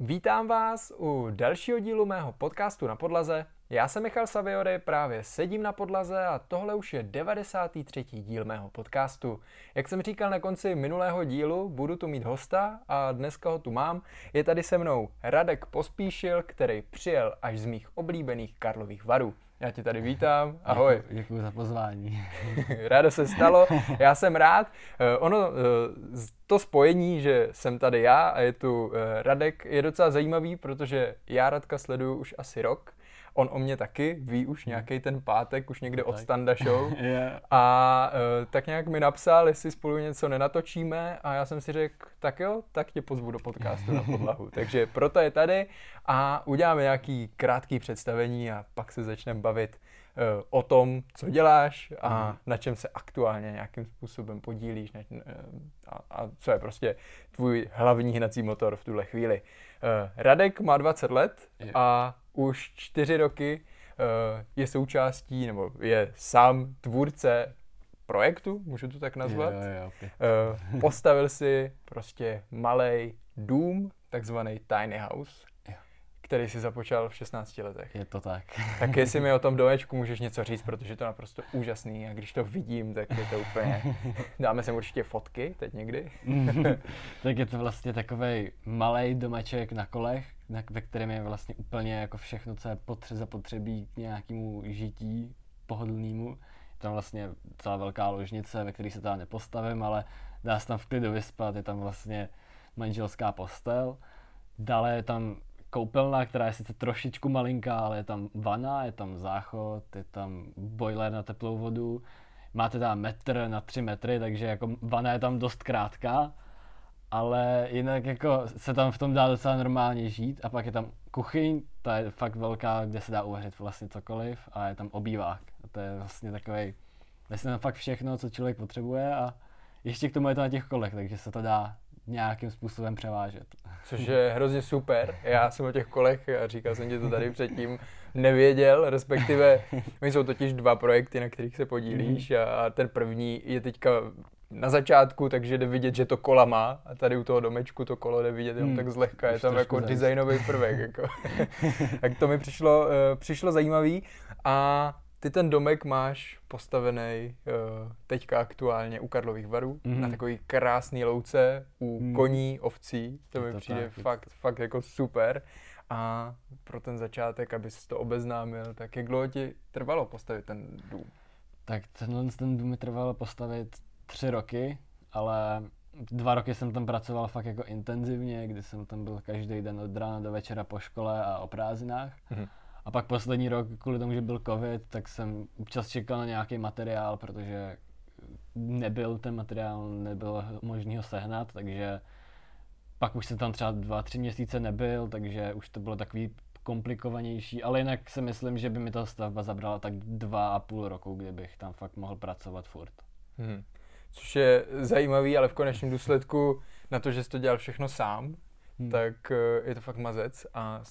Vítám vás u dalšího dílu mého podcastu na podlaze. Já jsem Michal Saviory, právě sedím na podlaze a tohle už je 93. díl mého podcastu. Jak jsem říkal na konci minulého dílu, budu tu mít hosta a dneska ho tu mám. Je tady se mnou Radek Pospíšil, který přijel až z mých oblíbených Karlových varů. Já tě tady vítám, ahoj. Děkuji za pozvání. Rádo se stalo, já jsem rád. Eh, ono, eh, to spojení, že jsem tady já a je tu eh, Radek, je docela zajímavý, protože já Radka sleduju už asi rok on o mě taky ví už nějaký ten pátek, už někde od Standa Show. yeah. A uh, tak nějak mi napsal, jestli spolu něco nenatočíme a já jsem si řekl, tak jo, tak tě pozvu do podcastu na podlahu. Takže proto je tady a uděláme nějaký krátký představení a pak se začneme bavit uh, o tom, co děláš a mm. na čem se aktuálně nějakým způsobem podílíš ne, uh, a, a co je prostě tvůj hlavní hnací motor v tuhle chvíli. Uh, Radek má 20 let a už čtyři roky uh, je součástí, nebo je sám tvůrce projektu, můžu to tak nazvat. Jo, jo, okay. uh, postavil si prostě malý dům, takzvaný tiny house, který si započal v 16 letech. Je to tak. Tak jestli mi o tom domečku můžeš něco říct, protože je to naprosto úžasný a když to vidím, tak je to úplně... Dáme sem určitě fotky teď někdy. tak je to vlastně takový malý domeček na kolech, na, ve kterém je vlastně úplně jako všechno, co je potře- zapotřebí k nějakému žití pohodlnému. Je tam vlastně celá velká ložnice, ve které se teda nepostavím, ale dá se tam v klidu vyspat, je tam vlastně manželská postel. Dále je tam koupelna, která je sice trošičku malinká, ale je tam vana, je tam záchod, je tam boiler na teplou vodu. Máte tam metr na tři metry, takže jako vana je tam dost krátká, ale jinak jako se tam v tom dá docela normálně žít. A pak je tam kuchyň, ta je fakt velká, kde se dá uvařit vlastně cokoliv a je tam obývák. A to je vlastně takový, vlastně tam fakt všechno, co člověk potřebuje a ještě k tomu je to na těch kolech, takže se to dá nějakým způsobem převážet. Což je hrozně super. Já jsem o těch kolech, a říkal jsem ti to tady předtím, nevěděl, respektive my jsou totiž dva projekty, na kterých se podílíš mhm. a ten první je teďka na začátku, takže jde vidět, že to kola má a tady u toho domečku to kolo jde vidět jenom hmm. tak zlehka, je tam jako designový prvek. Jako. tak to mi přišlo, uh, přišlo zajímavý a ty ten domek máš postavený uh, teďka aktuálně u Karlových varů, mm-hmm. na takový krásný louce u mm. koní, ovcí, to mi to přijde tak, fakt, fakt jako super. A pro ten začátek, aby se to obeznámil, tak jak dlouho ti trvalo postavit ten dům? Tak tenhle ten dům mi trvalo postavit tři roky, ale dva roky jsem tam pracoval fakt jako intenzivně, kdy jsem tam byl každý den od rána do večera po škole a o prázdninách. Mm-hmm. A pak poslední rok, kvůli tomu, že byl covid, tak jsem občas čekal na nějaký materiál, protože nebyl ten materiál, nebylo možný ho sehnat, takže pak už jsem tam třeba dva, tři měsíce nebyl, takže už to bylo takový komplikovanější, ale jinak si myslím, že by mi ta stavba zabrala tak dva a půl roku, kdybych tam fakt mohl pracovat furt. Hmm. Což je zajímavý, ale v konečném důsledku na to, že jsi to dělal všechno sám, hmm. tak eh, je to fakt mazec. A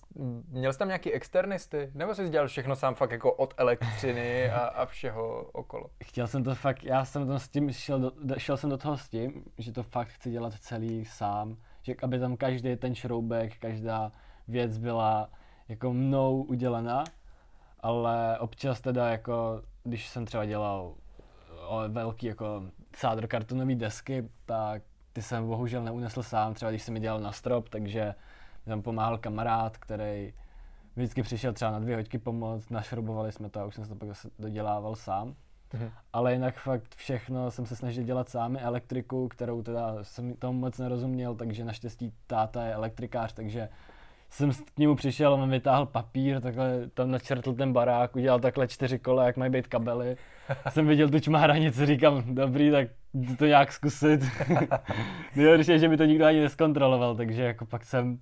měl jsi tam nějaký externisty? Nebo jsi dělal všechno sám fakt jako od elektřiny a, a všeho okolo? Chtěl jsem to fakt, já jsem to s tím šel, do, šel jsem do toho s tím, že to fakt chci dělat celý sám, že aby tam každý ten šroubek, každá věc byla jako mnou udělaná, ale občas teda jako, když jsem třeba dělal velký jako sádr kartonové desky, tak ty jsem bohužel neunesl sám, třeba když jsem mi dělal na strop, takže mi tam pomáhal kamarád, který vždycky přišel třeba na dvě hoďky pomoct, našrobovali jsme to a už jsem se to pak zase dodělával sám. Mhm. Ale jinak fakt všechno jsem se snažil dělat sám, elektriku, kterou teda jsem tomu moc nerozuměl, takže naštěstí táta je elektrikář, takže jsem k němu přišel, on vytáhl papír, takhle tam načrtl ten barák, udělal takhle čtyři kola, jak mají být kabely. jsem viděl tu čmáranici, říkám, dobrý, tak to nějak zkusit. Nejhorší je, že mi to nikdo ani neskontroloval, takže jako pak jsem,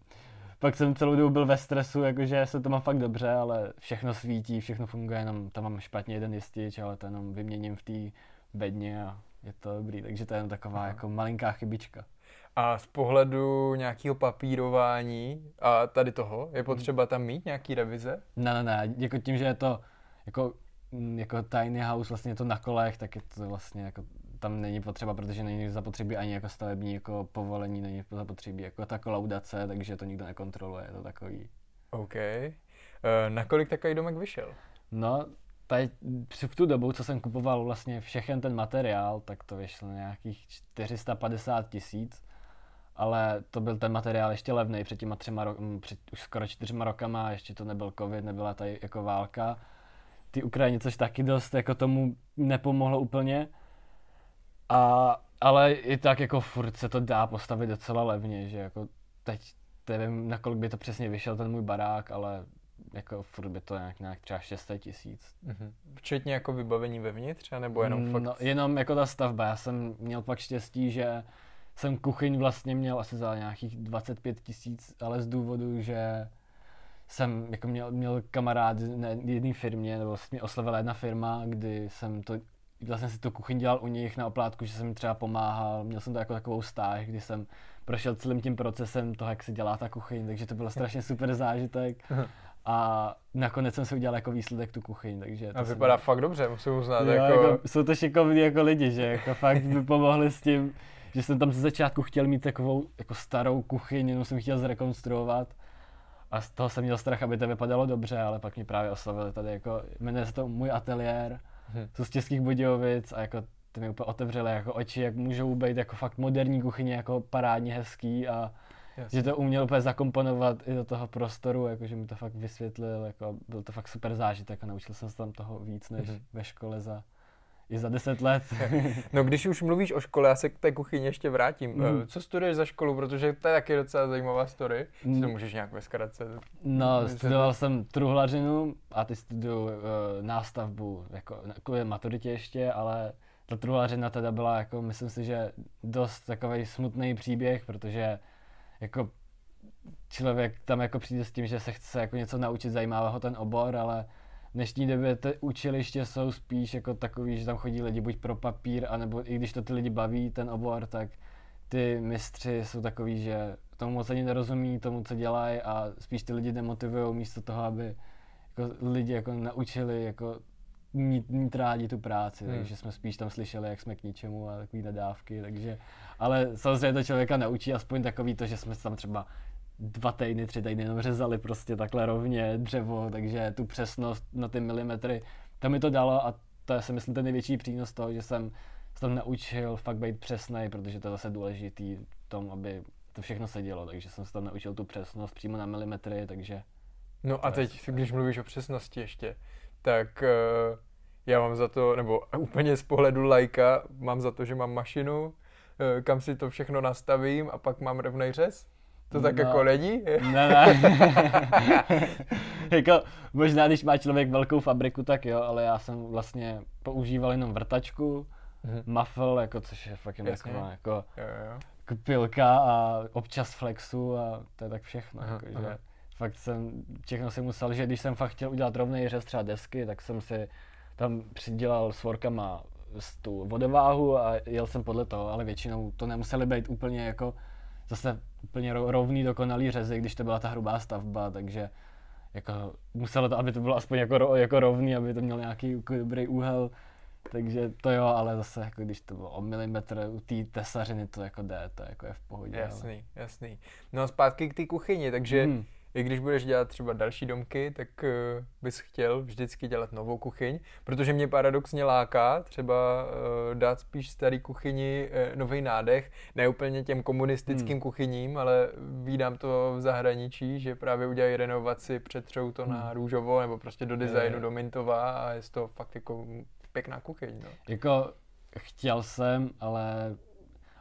pak jsem celou dobu byl ve stresu, jakože se to má fakt dobře, ale všechno svítí, všechno funguje, jenom tam mám špatně jeden jistič, ale to jenom vyměním v té bedně a je to dobrý, takže to je jen taková Aha. jako malinká chybička. A z pohledu nějakého papírování a tady toho, je potřeba tam mít nějaký revize? Ne, ne, ne, jako tím, že je to jako, mm, jako tiny house, vlastně je to na kolech, tak je to vlastně jako tam není potřeba, protože není zapotřebí ani jako stavební jako povolení, není zapotřebí jako ta kolaudace, takže to nikdo nekontroluje, je to takový. OK. Uh, nakolik takový domek vyšel? No, tady v tu dobu, co jsem kupoval vlastně všechen ten materiál, tak to vyšlo nějakých 450 tisíc, ale to byl ten materiál ještě levný před těma třema ro- před už skoro čtyřma rokama, ještě to nebyl covid, nebyla tady jako válka. Ty Ukrajině, což taky dost jako tomu nepomohlo úplně. A, ale i tak jako furt se to dá postavit docela levně, že jako teď nevím, nakolik by to přesně vyšel ten můj barák, ale jako furt by to nějak, nějak třeba 600 tisíc. Mm-hmm. Včetně jako vybavení vevnitř, nebo jenom fakt? No, jenom jako ta stavba. Já jsem měl pak štěstí, že jsem kuchyň vlastně měl asi za nějakých 25 tisíc, ale z důvodu, že jsem jako měl, měl kamarád na jedné firmě, nebo mě oslovila jedna firma, kdy jsem to, vlastně si tu kuchyň dělal u nich na oplátku, že jsem mi třeba pomáhal, měl jsem to jako takovou stáž, kdy jsem prošel celým tím procesem toho, jak se dělá ta kuchyň, takže to bylo strašně super zážitek. A nakonec jsem si udělal jako výsledek tu kuchyň, takže... To a vypadá jsem... fakt dobře, musím uznat. Jo, jako... Jako, jsou to šikovní jako lidi, že jako fakt by pomohli s tím, že jsem tam ze začátku chtěl mít takovou jako starou kuchyň, jenom jsem chtěl zrekonstruovat. A z toho jsem měl strach, aby to vypadalo dobře, ale pak mi právě oslovili tady jako, jmenuje se to můj ateliér, hmm. jsou z Českých Budějovic a jako ty mi úplně otevřeli jako oči, jak můžou být jako fakt moderní kuchyně, jako parádně hezký a Jasně. že to uměl úplně zakomponovat i do toho prostoru, jako že mi to fakt vysvětlil, jako byl to fakt super zážitek a naučil jsem se tam toho víc než mm-hmm. ve škole za i za deset let. no když už mluvíš o škole, já se k té kuchyni ještě vrátím. Mm. Co studuješ za školu, protože to je taky docela zajímavá story. Mm. To můžeš nějak ve zkratce. No, studoval jsem truhlařinu a ty studuju uh, nástavbu, jako kvůli maturitě ještě, ale ta truhlařina teda byla, jako, myslím si, že dost takový smutný příběh, protože jako člověk tam jako přijde s tím, že se chce jako něco naučit, zajímavého ten obor, ale v dnešní době ty učiliště jsou spíš jako takový, že tam chodí lidi buď pro papír, anebo i když to ty lidi baví, ten obor, tak ty mistři jsou takový, že tomu moc ani nerozumí tomu, co dělají a spíš ty lidi demotivují místo toho, aby jako lidi jako naučili jako mít, mít rádi tu práci, hmm. takže jsme spíš tam slyšeli, jak jsme k ničemu a takový nadávky, takže, ale samozřejmě to člověka naučí aspoň takový to, že jsme tam třeba dva týdny, tři týdny jenom řezali prostě takhle rovně dřevo, takže tu přesnost na ty milimetry, to mi to dalo a to je si myslím ten největší přínos toho, že jsem se tam naučil fakt být přesný, protože to je zase důležitý v tom, aby to všechno se dělo, takže jsem se tam naučil tu přesnost přímo na milimetry, takže... No a teď, když mluvíš o přesnosti ještě, tak uh, já mám za to, nebo úplně z pohledu lajka, mám za to, že mám mašinu, uh, kam si to všechno nastavím a pak mám rovnej řez. To tak no, jako není? Ne, ne. jako, možná, když má člověk velkou fabriku, tak jo, ale já jsem vlastně používal jenom vrtačku, mm-hmm. muffle, jako, což je fakt jako, jako, jo, jo. jako pilka a občas flexu a to je tak všechno. Aha, jako, aha. Že fakt jsem, všechno si musel, že když jsem fakt chtěl udělat rovný řez třeba desky, tak jsem si tam přidělal s forkama tu vodováhu a jel jsem podle toho, ale většinou to nemuseli být úplně jako zase úplně rovný, dokonalý řezy, když to byla ta hrubá stavba, takže jako muselo to, aby to bylo aspoň jako, jako rovný, aby to mělo nějaký jako dobrý úhel, takže to jo, ale zase jako když to bylo o milimetr u té tesařiny, to jako jde, to jako je v pohodě. Jasný, ale... jasný. No zpátky k té kuchyni, takže hmm i když budeš dělat třeba další domky, tak uh, bys chtěl vždycky dělat novou kuchyň, protože mě paradoxně láká třeba uh, dát spíš starý kuchyni uh, nový nádech, ne úplně těm komunistickým hmm. kuchyním, ale vídám to v zahraničí, že právě udělají renovaci, přetřou to hmm. na růžovo nebo prostě do designu, je. do mintová a je to fakt jako pěkná kuchyň. No. Jako chtěl jsem, ale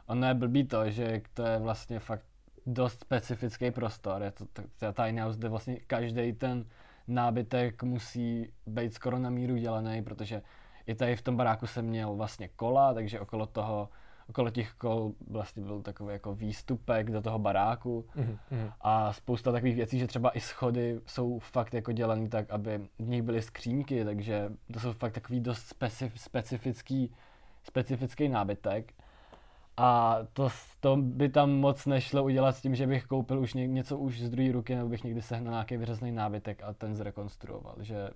ono je blbý to, že to je vlastně fakt dost specifický prostor. Je to, to tiny house, kde vlastně každý ten nábytek musí být skoro na míru dělaný, protože i tady v tom baráku jsem měl vlastně kola, takže okolo toho, okolo těch kol vlastně byl takový jako výstupek do toho baráku mm-hmm. a spousta takových věcí, že třeba i schody jsou fakt jako dělaný tak, aby v nich byly skřínky, takže to jsou fakt takový dost specif, specifický, specifický nábytek. A to, to by tam moc nešlo udělat s tím, že bych koupil už ně, něco už z druhé ruky, nebo bych někdy sehnal nějaký vyřezný nábytek a ten zrekonstruoval. Že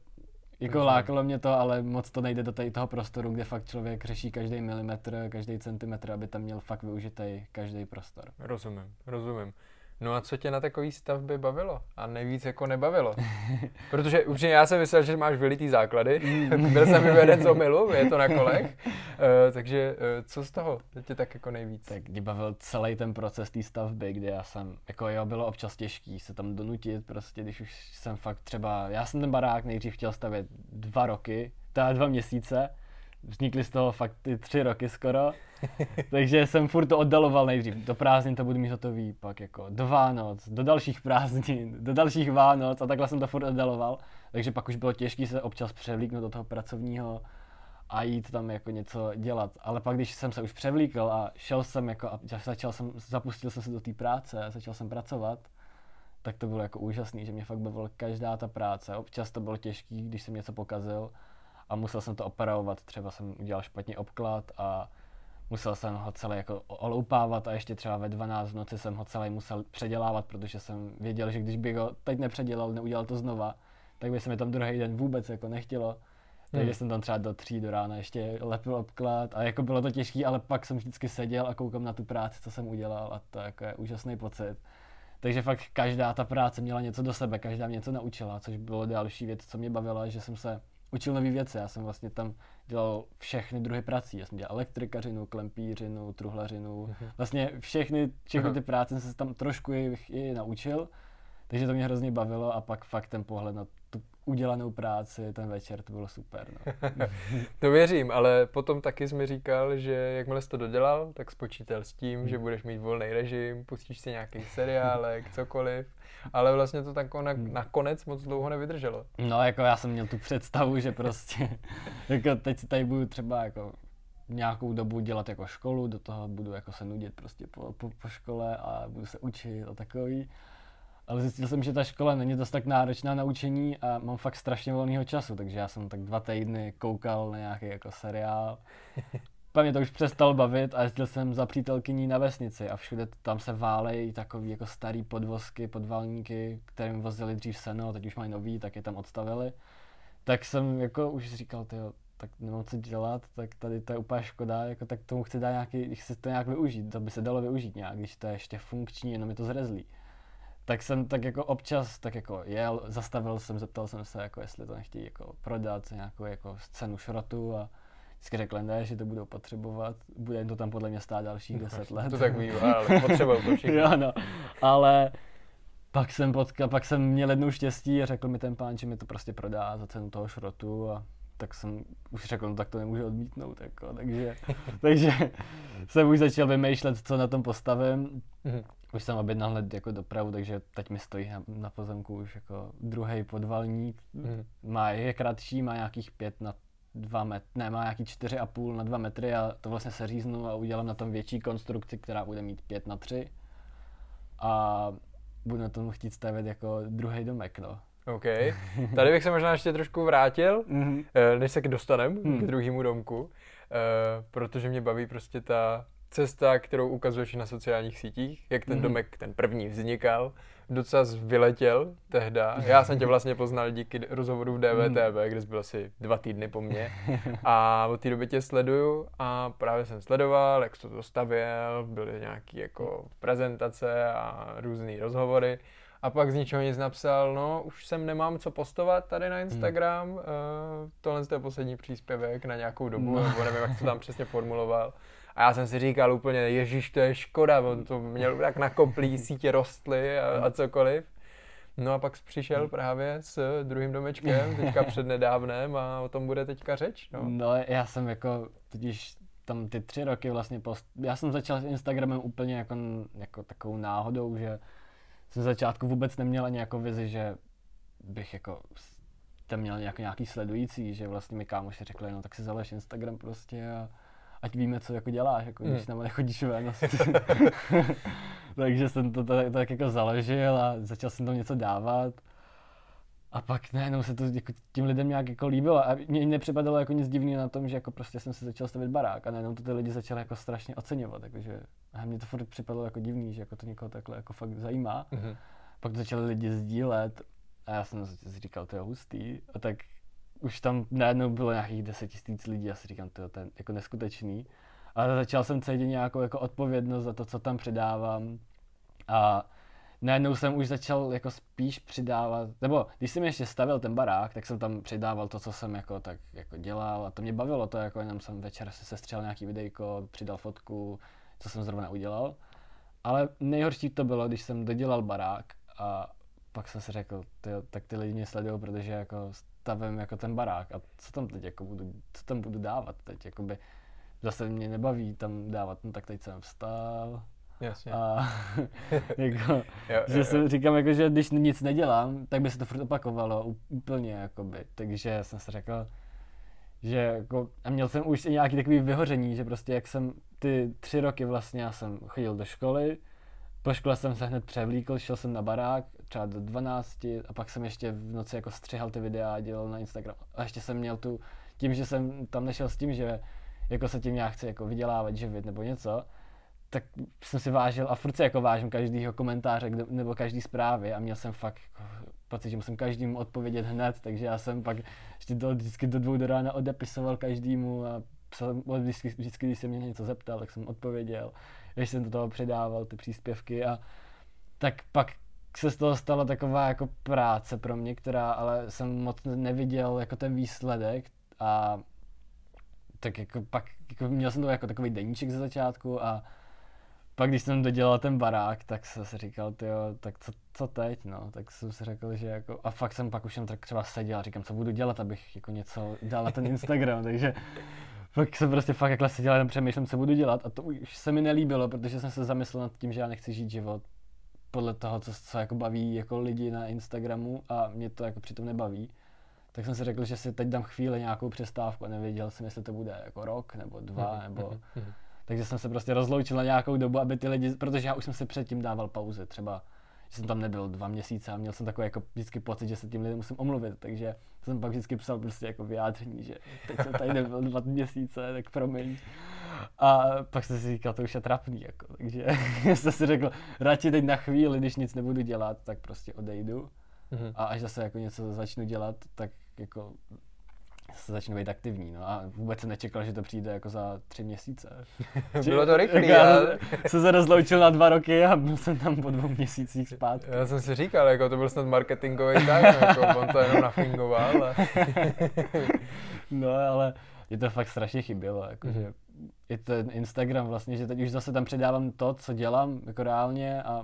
Jako lákalo mě to, ale moc to nejde do tady toho prostoru, kde fakt člověk řeší každý milimetr, každý centimetr, aby tam měl fakt využitý každý prostor. Rozumím, rozumím. No a co tě na takový stavby bavilo? A nejvíc jako nebavilo? Protože upřímně já jsem myslel, že máš vylitý základy, byl jsem vyveden z omilu, je to na kolech, uh, takže uh, co z toho tě tak jako nejvíc? Tak mě bavil celý ten proces té stavby, kde já jsem, jako jo, bylo občas těžký se tam donutit, prostě když už jsem fakt třeba, já jsem ten barák nejdřív chtěl stavět dva roky, teda dva měsíce, vznikly z toho fakt ty tři roky skoro, takže jsem furt to oddaloval nejdřív. Do prázdnin to budu mít hotový, pak jako do Vánoc, do dalších prázdnin, do dalších Vánoc a takhle jsem to furt oddaloval. Takže pak už bylo těžké se občas převlíknout do toho pracovního a jít tam jako něco dělat. Ale pak, když jsem se už převlíkl a šel jsem jako a začal jsem, zapustil jsem se do té práce a začal jsem pracovat, tak to bylo jako úžasný, že mě fakt bavila každá ta práce. Občas to bylo těžké, když jsem něco pokazil, a musel jsem to opravovat. Třeba jsem udělal špatně obklad a musel jsem ho celé jako oloupávat a ještě třeba ve 12 v noci jsem ho celý musel předělávat, protože jsem věděl, že když bych ho teď nepředělal, neudělal to znova, tak by se mi tam druhý den vůbec jako nechtělo. Takže hmm. jsem tam třeba do tří do rána ještě lepil obklad a jako bylo to těžké, ale pak jsem vždycky seděl a koukal na tu práci, co jsem udělal a to jako je úžasný pocit. Takže fakt každá ta práce měla něco do sebe, každá mě něco naučila, což bylo další věc, co mě bavila, že jsem se učil nové věci. Já jsem vlastně tam dělal všechny druhy prací. Já jsem dělal elektrikařinu, klempířinu, truhlařinu. Mhm. Vlastně všechny, všechny ty práce jsem se tam trošku i, i naučil. Takže to mě hrozně bavilo a pak fakt ten pohled na tu udělanou práci ten večer, to bylo super. No. to věřím, ale potom taky jsi mi říkal, že jakmile jsi to dodělal, tak spočítal s tím, hmm. že budeš mít volný režim, pustíš si nějaký seriálek, cokoliv, ale vlastně to tak na, hmm. nakonec moc dlouho nevydrželo. No, jako já jsem měl tu představu, že prostě, jako teď si tady budu třeba jako nějakou dobu dělat jako školu, do toho budu jako se nudit prostě po, po, po škole a budu se učit a takový ale zjistil jsem, že ta škola není dost tak náročná na učení a mám fakt strašně volného času, takže já jsem tak dva týdny koukal na nějaký jako seriál. Pak mě to už přestalo bavit a jezdil jsem za přítelkyní na vesnici a všude tam se válejí takový jako starý podvozky, podvalníky, kterým vozili dřív seno, teď už mají nový, tak je tam odstavili. Tak jsem jako už říkal, tyjo, tak nemám co dělat, tak tady to je úplně škoda, jako tak tomu chci dát nějaký, chci to nějak využít, to by se dalo využít nějak, když to je ještě funkční, jenom je to zrezlý tak jsem tak jako občas tak jako jel, zastavil jsem, zeptal jsem se, jako jestli to nechtějí jako prodat nějakou jako cenu šrotu a vždycky řekl, ne, že to budou potřebovat, bude to tam podle mě stát dalších deset let. To tak bývá, ale potřebují to všichni. jo, no, ale pak jsem, potkal, pak jsem měl jednou štěstí a řekl mi ten pán, že mi to prostě prodá za cenu toho šrotu a tak jsem už řekl, no tak to nemůžu odmítnout, jako, takže, takže jsem už začal vymýšlet, co na tom postavím. Už jsem objednal hned jako dopravu, takže teď mi stojí na, na pozemku už jako druhý podvalník. Mm. Má, je kratší, má nějakých pět na dva metry, ne, má nějaký čtyři a půl na dva metry a to vlastně seříznu a udělám na tom větší konstrukci, která bude mít pět na tři. A budu na tom chtít stavět jako druhý domek, no. OK. Tady bych se možná ještě trošku vrátil, mm-hmm. než se dostanem mm. k druhému domku, eh, protože mě baví prostě ta cesta, kterou ukazuješ na sociálních sítích, jak ten mm-hmm. domek, ten první vznikal, docela vyletěl tehda. Já jsem tě vlastně poznal díky rozhovoru v DVTV, mm. kde jsi byl asi dva týdny po mně. A od té doby tě sleduju a právě jsem sledoval, jak jsi to stavěl, byly nějaké jako prezentace a různé rozhovory. A pak z ničeho nic napsal, no už jsem nemám co postovat tady na Instagram, mm. uh, tohle je poslední příspěvek na nějakou dobu, no. nebo nevím, jak to tam přesně formuloval. A já jsem si říkal úplně, ježíš, to je škoda, on to měl tak nakoplý, sítě rostly a, a cokoliv. No a pak přišel právě s druhým domečkem, teďka před nedávnem a o tom bude teďka řeč. No, no já jsem jako, totiž tam ty tři roky vlastně, post... já jsem začal s Instagramem úplně jako, jako takovou náhodou, že jsem začátku vůbec neměl ani jako vizi, že bych jako tam měl nějaký, nějaký sledující, že vlastně mi kámoši řekli, no tak si založ Instagram prostě a ať víme, co jako děláš, jako když hmm. nechodíš ven. Takže jsem to tak, tak jako založil a začal jsem tam něco dávat. A pak najednou se to jako tím lidem nějak jako líbilo a mně nepřipadalo jako nic divného na tom, že jako prostě jsem se začal stavit barák a najednou to ty lidi začali jako strašně oceňovat, takže a mně to furt připadalo jako divný, že jako to někoho takhle jako fakt zajímá. Mm-hmm. Pak to začali lidi sdílet a já jsem si říkal, to je hustý a tak už tam najednou bylo nějakých 10 tisíc lidí, já si říkám, to je jako neskutečný. Ale začal jsem cítit nějakou jako odpovědnost za to, co tam předávám. A najednou jsem už začal jako spíš přidávat, nebo když jsem ještě stavil ten barák, tak jsem tam přidával to, co jsem jako tak jako dělal a to mě bavilo to, jako jenom jsem večer se sestřel nějaký videjko, přidal fotku, co jsem zrovna udělal. Ale nejhorší to bylo, když jsem dodělal barák a pak jsem si řekl, tyjo, tak ty lidi mě sledují, protože jako stavím jako ten barák a co tam teď jako budu, co tam budu dávat teď, jakoby zase mě nebaví tam dávat, no tak teď jsem vstal, Jasně. a jako, Jo, jo, že jo. si říkám, jako, že když nic nedělám, tak by se to furt opakovalo úplně, jakoby. Takže jsem si řekl, že jako, a měl jsem už i nějaký takový vyhoření, že prostě jak jsem ty tři roky vlastně, já jsem chodil do školy, po škole jsem se hned převlíkl, šel jsem na barák, třeba do 12 a pak jsem ještě v noci jako střihal ty videa a dělal na Instagram. A ještě jsem měl tu, tím, že jsem tam nešel s tím, že jako se tím nějak chci jako vydělávat, živit nebo něco, tak jsem si vážil a furt si jako vážím každýho komentáře nebo každý zprávy a měl jsem fakt jako pocit, že musím každému odpovědět hned, takže já jsem pak ještě do, vždycky do dvou do rána odepisoval každému a psal, vždycky, vždycky, když se mě něco zeptal, tak jsem odpověděl, když jsem do toho předával ty příspěvky a tak pak se z toho stala taková jako práce pro mě, která ale jsem moc neviděl jako ten výsledek a tak jako pak jako měl jsem to jako takový deníček ze začátku a pak když jsem dodělal ten barák, tak jsem si říkal, tyjo, tak co, co teď, no, tak jsem si řekl, že jako, a fakt jsem pak už jen tak třeba seděl a říkám, co budu dělat, abych jako něco dal na ten Instagram, takže pak jsem prostě fakt jakhle seděl a přemýšlím, co budu dělat a to už se mi nelíbilo, protože jsem se zamyslel nad tím, že já nechci žít život podle toho, co, co jako baví jako lidi na Instagramu a mě to jako přitom nebaví. Tak jsem si řekl, že si teď dám chvíli nějakou přestávku a nevěděl jsem, jestli to bude jako rok nebo dva, nebo... Mhm. Takže jsem se prostě rozloučil na nějakou dobu, aby ty lidi, protože já už jsem si předtím dával pauzy, třeba, že jsem tam nebyl dva měsíce a měl jsem takový jako vždycky pocit, že se tím lidem musím omluvit, takže jsem pak vždycky psal prostě jako vyjádření, že teď jsem tady nebyl dva měsíce, tak promiň. A pak jsem si říkal, to už je trapný, jako, takže jsem si řekl, radši teď na chvíli, když nic nebudu dělat, tak prostě odejdu. Mhm. A až zase jako něco začnu dělat, tak jako se začnu být aktivní, no a vůbec jsem nečekal, že to přijde jako za tři měsíce. Bylo to rychlý, já jsem se rozloučil na dva roky a byl jsem tam po dvou měsících zpátky. já jsem si říkal, jako to byl snad marketingový tak, jako on to jenom nafingoval. A... No ale je to fakt strašně chybělo, jakože Mhm. je ten Instagram vlastně, že teď už zase tam předávám to, co dělám jako reálně a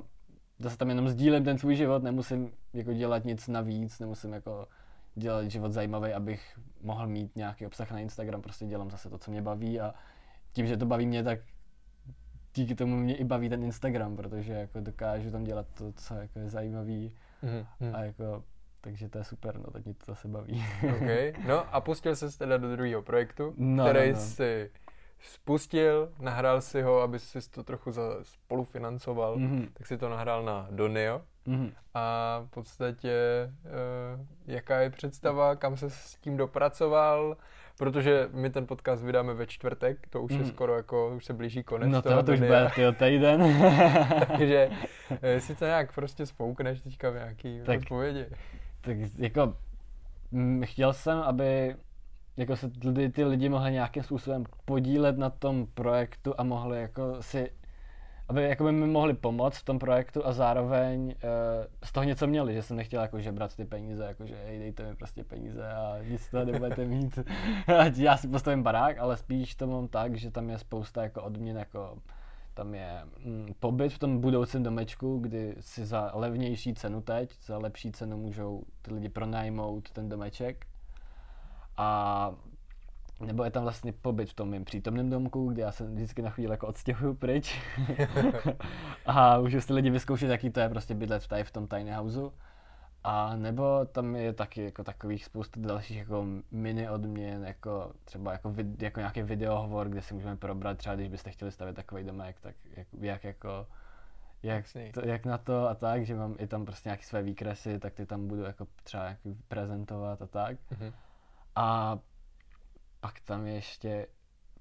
zase tam jenom sdílím ten svůj život, nemusím jako dělat nic navíc, nemusím jako dělat život zajímavý, abych mohl mít nějaký obsah na Instagram, prostě dělám zase to, co mě baví a tím, že to baví mě, tak díky tomu mě i baví ten Instagram, protože jako dokážu tam dělat to, co jako je zajímavý Mhm, mhm. a jako, takže to je super, no, tak mě to zase baví. Okay. No a pustil se teda do druhého projektu, No, který no, no. si spustil, nahrál si ho, aby si to trochu za, spolufinancoval, Mhm, tak si to nahrál na Donio. mhm. A v podstatě, uh, jaká je představa, kam se s tím dopracoval, protože my ten podcast vydáme ve čtvrtek, to už je Mhm. skoro jako, už se blíží konec No toho to, to už bude tyjo, týden. Takže eh, si to nějak prostě spoukneš teďka v nějaký Tak- odpovědi. tak jako mm, chtěl jsem, aby jako se ty, ty lidi mohli nějakým způsobem podílet na tom projektu a mohli jako si aby jako by mi mohli pomoct v tom projektu a zároveň uh, z toho něco měli, že jsem nechtěl jako žebrat ty peníze, jako že hej, dejte mi prostě peníze a nic z toho nebudete mít, já si postavím barák, ale spíš to mám tak, že tam je spousta jako odměn, jako tam je mm, pobyt v tom budoucím domečku, kdy si za levnější cenu teď, za lepší cenu můžou ty lidi pronajmout ten domeček. A nebo je tam vlastně pobyt v tom mým přítomném domku, kde já se vždycky na chvíli jako odstěhuju pryč. a můžu si lidi vyzkoušet, jaký to je prostě bydlet tady v tom tiny houseu. A nebo tam je taky jako takových spoustu dalších jako mini odměn, jako třeba jako, vid, jako nějaký videohovor, kde si můžeme probrat, třeba když byste chtěli stavět takový domek, tak jak, jak jako jak, to, jak na to a tak, že mám i tam prostě nějaké své výkresy, tak ty tam budu jako třeba jako prezentovat a tak. Mhm. A pak tam je ještě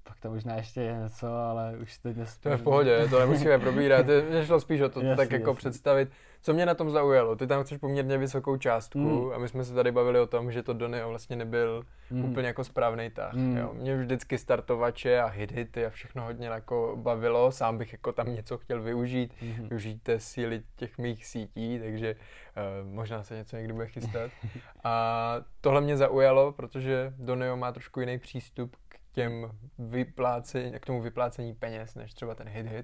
pak to možná ještě je něco, ale už teď nespomínám. To je v pohodě, to nemusíme probírat, mě šlo spíš o to Jasný, tak jako jasný. představit. Co mě na tom zaujalo, ty tam chceš poměrně vysokou částku Mm. a my jsme se tady bavili o tom, že to Donio vlastně nebyl Mm. úplně jako správný tah. Mm. Jo. Mě vždycky startovače a hit-hity a všechno hodně jako bavilo, sám bych jako tam něco chtěl využít, Mhm. využít té síly těch mých sítí, takže uh, možná se něco někdy bude chystat. A tohle mě zaujalo, protože Donio má trošku jiný přístup k těm vyplácení, k tomu vyplácení peněz, než třeba ten hit-hit.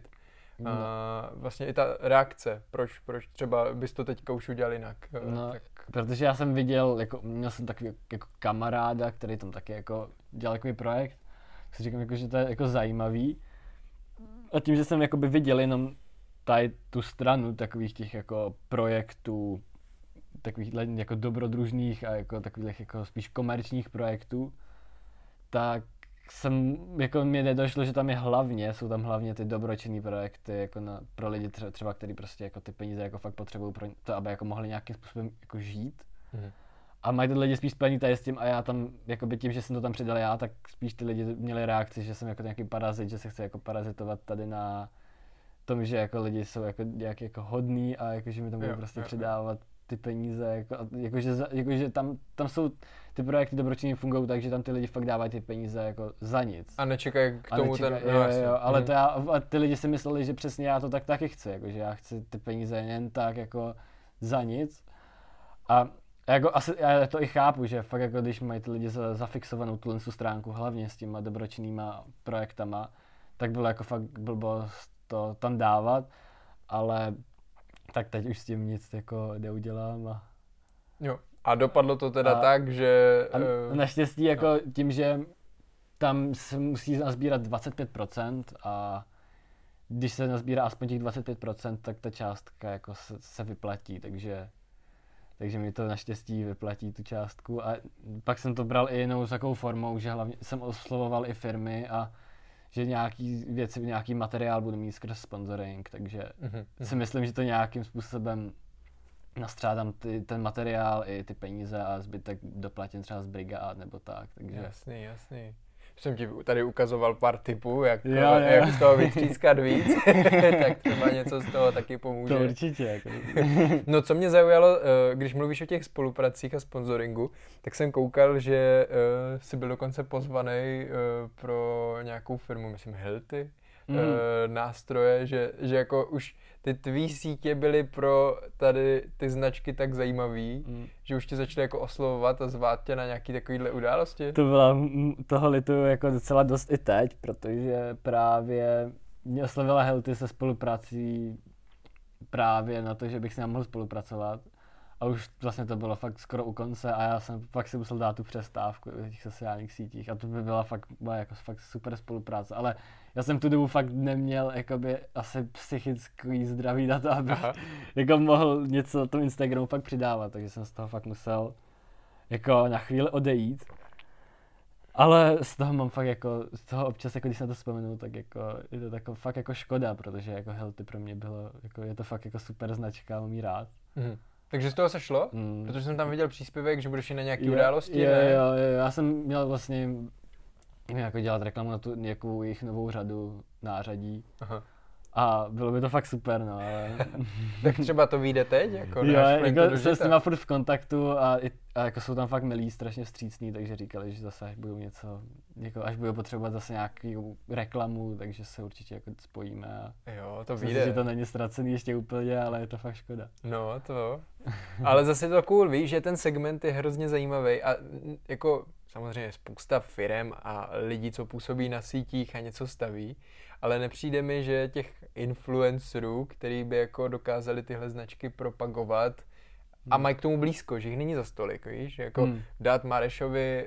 No. A vlastně i ta reakce, proč, proč třeba bys to teďka už udělal jinak. eh, No, tak, Protože já jsem viděl, jako, měl jsem takový jako kamaráda, který tam taky jako dělal takový projekt, tak si říkám, jako, že to je jako zajímavý. A tím, že jsem jakoby viděl jenom tady tu stranu takových těch jako projektů, takových jako dobrodružných a jako takových jako spíš komerčních projektů, tak jsem, jako mi nedošlo, že tam je hlavně, jsou tam hlavně ty dobročinné projekty jako na, pro lidi třeba, třeba, který prostě jako ty peníze jako fakt potřebují pro to, aby jako mohli nějakým způsobem jako žít. Mhm. A mají ty lidi spíš spojený tady s tím a já tam, jakoby tím, že jsem to tam přidal já, tak spíš ty lidi měli reakci, že jsem jako nějaký parazit, že se chce jako parazitovat tady na tom, že jako lidi jsou jako nějak jako hodný a jako, že mi tam budou prostě jo, jo. Ty peníze, jako, jakože, jakože tam, tam jsou ty projekty dobročinně fungují tak, že tam ty lidi fakt dávají ty peníze jako za nic. a nečekaj k A tomu nečekaj- ten... jo, jasně. jo, ale Mhm. to já, a ty lidi si mysleli, že přesně já to tak taky chci, jako, že já chci ty peníze jen tak jako za nic. A jako asi, já to i chápu, že fakt jako když mají ty lidi za, zafixovanou tu stránku, hlavně s těma dobročinnýma projektama, tak bylo jako fakt blbost to tam dávat, ale tak teď už s tím nic jako neudělám a Jo. A dopadlo to teda A- tak, že... a eh, naštěstí jako tím, že tam se musí nazbírat 25% a když se nazbírá aspoň těch 25%, tak ta částka jako se, se vyplatí, takže takže mi to naštěstí vyplatí tu částku a pak jsem to bral i jinou takovou formou, že hlavně jsem oslovoval i firmy a že nějaký věci, nějaký materiál budu mít skrz sponsoring, takže mhm, si myslím, že to nějakým způsobem nastřádám ty, ten materiál i ty peníze a zbytek doplatím třeba z brigád nebo tak, takže... Jasný, jasný. Jsem ti tady ukazoval pár tipů, jak, Jo, jo. jak z toho vytřískat víc, tak třeba něco z toho taky pomůže. To určitě, jako. No co mě zaujalo, eh, když mluvíš o těch spolupracích a sponsoringu, tak jsem koukal, že eh, jsi byl dokonce pozvaný eh, pro nějakou firmu, myslím Hilty, Mm. eh, nástroje, že, že jako už ty tvý sítě byly pro tady ty značky tak zajímavý, Mm. že už tě začali jako oslovovat a zvát tě na nějaký takovýhle události? To byla, toho lituju jako docela dost i teď, protože právě mě oslovila Helty se spoluprací právě na to, že bych s ním mohl spolupracovat. A už vlastně to bylo fakt skoro u konce a já jsem fakt si musel dát tu přestávku v těch sociálních sítích a to by byla fakt, byla jako fakt super spolupráce, ale já jsem tu dobu fakt neměl jakoby asi psychický zdraví na to, abych Aha. jako mohl něco na tom Instagramu fakt přidávat, takže jsem z toho fakt musel jako na chvíli odejít. Ale z toho mám fakt jako, z toho občas, jako když se na to vzpomenu, tak jako, je to tako, fakt jako škoda, protože jako Helty pro mě bylo, jako je to fakt jako super značka, mám rád. Mhm. Takže z toho se šlo? Mm. Protože jsem tam viděl příspěvek, že budeš i na nějaký Jo, události, jo, ne? jo, jo, já jsem měl vlastně jako dělat reklamu na tu nějakou jejich novou řadu nářadí Aha. a bylo by to fakt super, no, ale... Tak třeba to vyjde teď? Jako jo, jako jsem s nima furt v kontaktu a, i, a jako jsou tam fakt milí, strašně vstřícní, takže říkali, že zase až budou něco, jako až budou potřebovat zase nějakou reklamu, takže se určitě jako spojíme a Jo, to vyjde. že to není ztracený ještě úplně, ale je to fakt škoda. No, to. Ale zase je to cool, víš, že ten segment je hrozně zajímavý a jako samozřejmě spousta firem a lidí, co působí na sítích a něco staví, ale nepřijde mi, že těch influencerů, který by jako dokázali tyhle značky propagovat a mají k tomu blízko, že jich není za stolik, víš, jako Hmm. dát Marešovi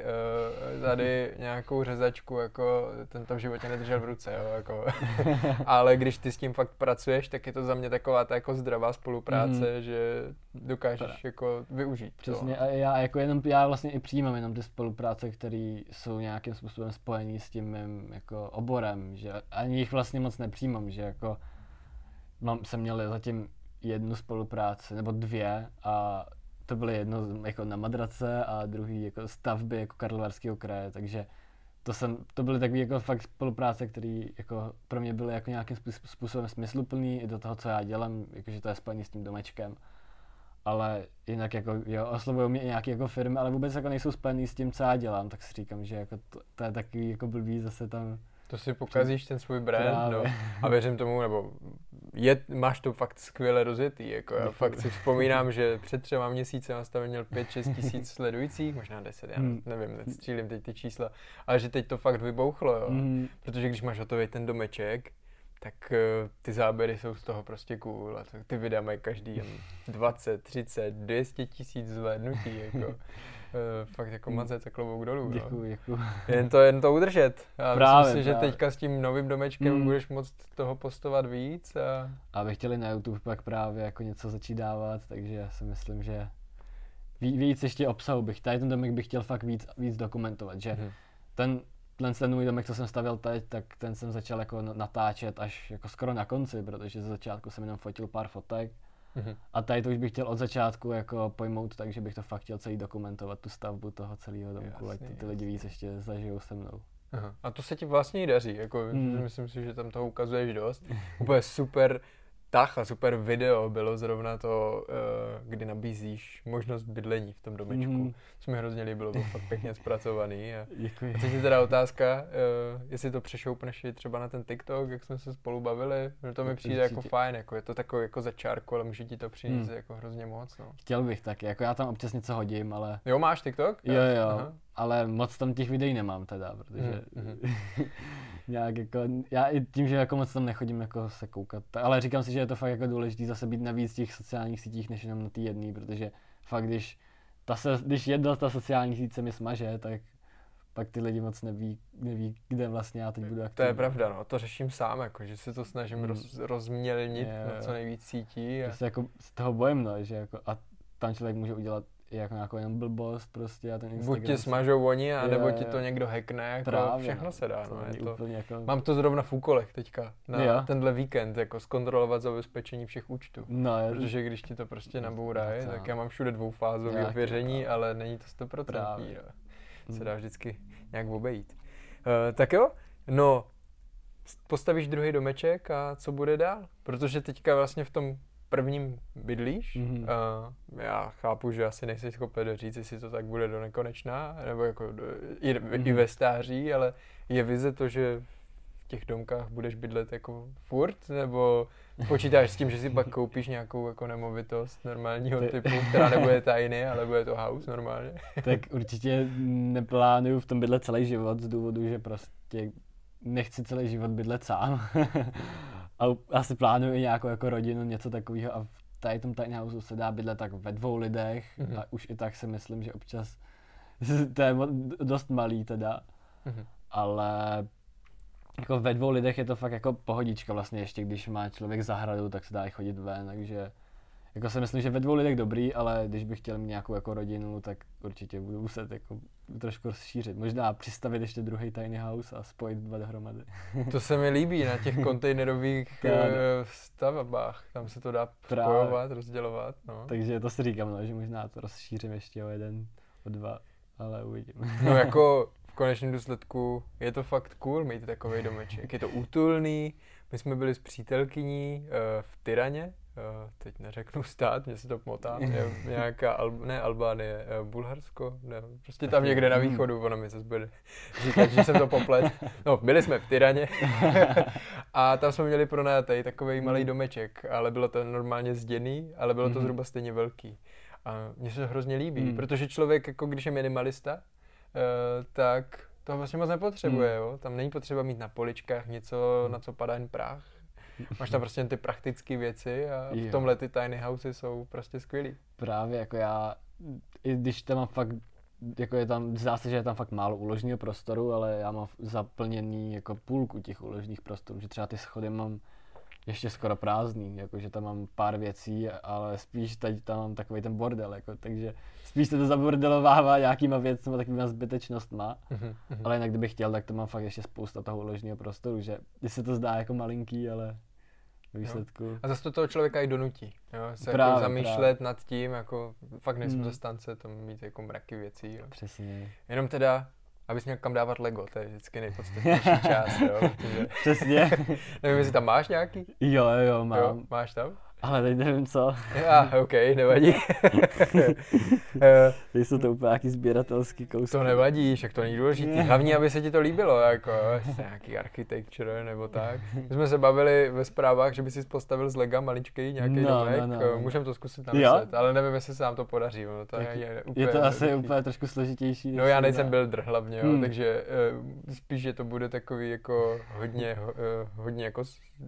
uh, tady nějakou řezačku, jako ten to v životě nedržel v ruce, jo, jako. ale když ty s tím fakt pracuješ, tak je to za mě taková ta jako zdravá spolupráce, Mhm. že dokážeš Teda. jako využít. Přesně, to. a já jako jenom, já vlastně i přijímám jenom ty spolupráce, které jsou nějakým způsobem spojený s tím mým jako oborem, že ani jich vlastně moc nepřijímám, že jako mám, jsem měl zatím jednu spolupráci, nebo dvě a to byly jedno jako na madrace a druhý jako stavby jako Karlovarského kraje, takže to, jsem, to byly takové jako fakt spolupráce, které jako pro mě byly jako nějakým způsobem smysluplný i do toho, co já dělám, jakože to je spojený s tím domečkem. Ale jinak jako, jo, oslovují mě nějaké jako firmy, ale vůbec jako nejsou spojený s tím, co já dělám, tak si říkám, že jako to, to je takový jako blbý zase tam to si pokazíš ten svůj brand, no. A věřím tomu, nebo je, máš to fakt skvěle rozjetý, jako já fakt si vzpomínám, že před třema měsíci jsem měl 5-6 tisíc sledujících, možná 10, já hmm. nevím, střílím teď ty čísla, ale že teď to fakt vybouchlo, jo. Mm. Protože když máš hotový ten domeček, tak uh, ty záběry jsou z toho prostě cool a ty videa mají každý 20, 30, 200 tisíc zhlédnutí, jako. Uh, fakt jako hmm. mazec a klobouk dolů. Děkuji, no. děkuji. Jen to, jen to udržet. A právě, myslím si, že právě. teďka s tím novým domečkem hmm. budeš moct toho postovat víc. A... a by chtěli na YouTube pak právě jako něco začít dávat, takže já si myslím, že víc ještě obsahu bych, tady ten domek bych chtěl fakt víc, víc dokumentovat, že hmm. ten ten, ten můj domek, co jsem stavil teď, tak ten jsem začal jako natáčet až jako skoro na konci, protože ze začátku jsem jenom fotil pár fotek Mm-hmm. A tady to už bych chtěl od začátku jako pojmout tak, že bych to fakt chtěl celý dokumentovat, tu stavbu toho celého domku, ať ty, ty lidi víc ještě zažijou se mnou. Aha. A to se ti vlastně i daří, jako mm. myslím si, že tam toho ukazuješ dost. Úplně super tah a super video bylo zrovna to, uh, kdy nabízíš možnost bydlení v tom domečku. Mm. Co mi hrozně líbilo, bylo fakt pěkně zpracovaný. A, Děkuji. a teď je teda otázka, uh, jestli to přešoupneš i třeba na ten TikTok, jak jsme se spolu bavili, že to mi přijde jako Určitě. jako fajn, jako je to takový jako začárko, ale může ti to přinést mm. jako hrozně moc. No. Chtěl bych taky, jako já tam občas něco hodím, ale... Jo, máš TikTok? Jo, jo, Aha. Ale moc tam těch videí nemám teda, protože... Mm. nějak jako, já i tím, že jako moc tam nechodím jako se koukat, ale říkám si, že je to fakt jako důležité zase být na víc těch sociálních sítích, než jenom na té jedné, protože fakt když, ta se, když jedna ta sociální síť se mi smaže, tak pak ty lidi moc neví, neví kde vlastně já teď budu aktivní. To je pravda, no, to řeším sám, jako, že se to snažím hmm. roz, rozmělnit je, na co nejvíc sítí. A... se jako z toho bojím, no, že jako, a tam člověk může udělat jako nějakou jenom blbost prostě a ten Instagram... Buď ti smažou oni, a nebo ti to někdo hackne, jako Právě, všechno no. se dá. To no, je to... jako... Mám to zrovna v úkolech teďka, na jo. tenhle víkend, jako zkontrolovat zabezpečení všech účtů. No, je... Protože když ti to prostě nabourají, no, tak já mám všude dvoufázové ověření, ale není to 100%. No. Se dá vždycky nějak obejít. Uh, tak jo, no, postavíš druhý domeček a co bude dál? Protože teďka vlastně v tom prvním bydlíš. Mm-hmm. Uh, já chápu, že asi nejsi schopen říct, jestli to tak bude do nekonečna, nebo jako do, i, mm-hmm. i ve stáří, ale je vize to, že v těch domkách budeš bydlet jako furt, nebo počítáš s tím, že si pak koupíš nějakou jako nemovitost normálního typu, která nebude tajný, ale bude to house normálně? tak určitě neplánuju v tom bydlet celý život z důvodu, že prostě nechci celý život bydlet sám. a asi plánuju i nějakou jako rodinu, něco takového a v tady tom tiny houseu se dá bydlet tak ve dvou lidech mm-hmm. a už i tak si myslím, že občas to je dost malý teda, mm-hmm. ale jako ve dvou lidech je to fakt jako pohodička vlastně ještě, když má člověk zahradu, tak se dá i chodit ven, takže jako si myslím, že ve dvou lidech dobrý, ale když bych chtěl mít nějakou jako rodinu, tak určitě budu muset jako trošku rozšířit. Možná přistavit ještě druhý tiny house a spojit dva dohromady. to se mi líbí na těch kontejnerových uh, stavbách. Tam se to dá spojovat, Právě. rozdělovat. No. Takže to si říkám, no, že možná to rozšířím ještě o jeden, o dva, ale uvidím. no jako v konečném důsledku je to fakt cool mít takový domeček. Je to útulný. My jsme byli s přítelkyní uh, v Tyraně, teď neřeknu stát, mě se to pomotá, je nějaká, Al, ne Albánie, uh, Bulharsko, ne, prostě tam někde na východu, ono mi se bude říkat, že jsem to poplet. No, byli jsme v Tyraně a tam jsme měli pronajatý takový malý hmm. domeček, ale bylo to normálně zděný, ale bylo to hmm. zhruba stejně velký. A mně se to hrozně líbí, mm. protože člověk, jako když je minimalista, uh, tak to vlastně moc nepotřebuje, jo? Tam není potřeba mít na poličkách něco, na co padá jen prach Máš tam prostě ty praktické věci a v tomhle ty tiny housey jsou prostě skvělý. Právě jako já, i když tam mám fakt jako je tam, zdá se, že je tam fakt málo uložního prostoru, ale já mám zaplněný jako půlku těch uložních prostorů, že třeba ty schody mám ještě skoro prázdný, jakože tam mám pár věcí, ale spíš teď tam mám takový ten bordel, jako, takže spíš se to zabordelovává nějakýma věcmi, takovýma zbytečnostma, mm-hmm. ale jinak kdybych chtěl, tak to mám fakt ještě spousta toho uložního prostoru, že když se to zdá jako malinký, ale výsledku. Jo. A zase to toho člověka i donutí, jo? se jako právě, jako zamýšlet právě. nad tím, jako fakt nejsem hmm. zastánce tam mít jako mraky věcí. Jo? Přesně. Jenom teda, abys měl kam dávat Lego, to je vždycky nejpodstatnější část, jo, protože, Přesně. nevím, jestli tam máš nějaký? jo, jo, mám. Jo, máš tam? Ale teď nevím co. Já, OK, nevadí. Eh, Nejsou to úplně nějaký sběratelský kousky. to nevadí, však to není důležité. Hlavně, aby se ti to líbilo, jako jestli nějaký architecture nebo tak. My jsme se bavili ve zprávách, že by si postavil z lega maličký nějaký No, domek, no, no, eh, můžeme to zkusit namyslet, ale nevím, jestli se nám to podaří. No, to je, Tak je, úplně Je to asi jednoduchý. úplně trošku složitější. No já se nejsem builder hlavně, jo, Hmm. takže uh, spíš, že to bude takový jako hodně, uh, hodně jako,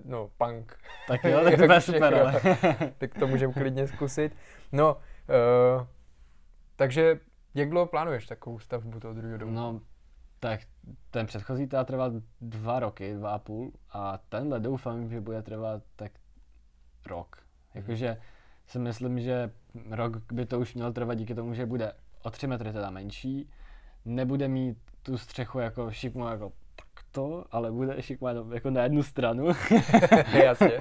no, punk. Tak jo, tak to bude super, ale. tak to můžeme klidně zkusit. No, uh, takže jak dlouho plánuješ takovou stavbu toho druhého domu? No, tak ten předchozí teda trval dva roky, dva a půl a tenhle doufám, že bude trvat tak rok. Jakože si myslím, že rok by to už mělo trvat díky tomu, že bude o 3 metry teda menší, nebude mít tu střechu jako šikmo jako takto, ale bude šikmo jenom jako na jednu stranu. Jasně.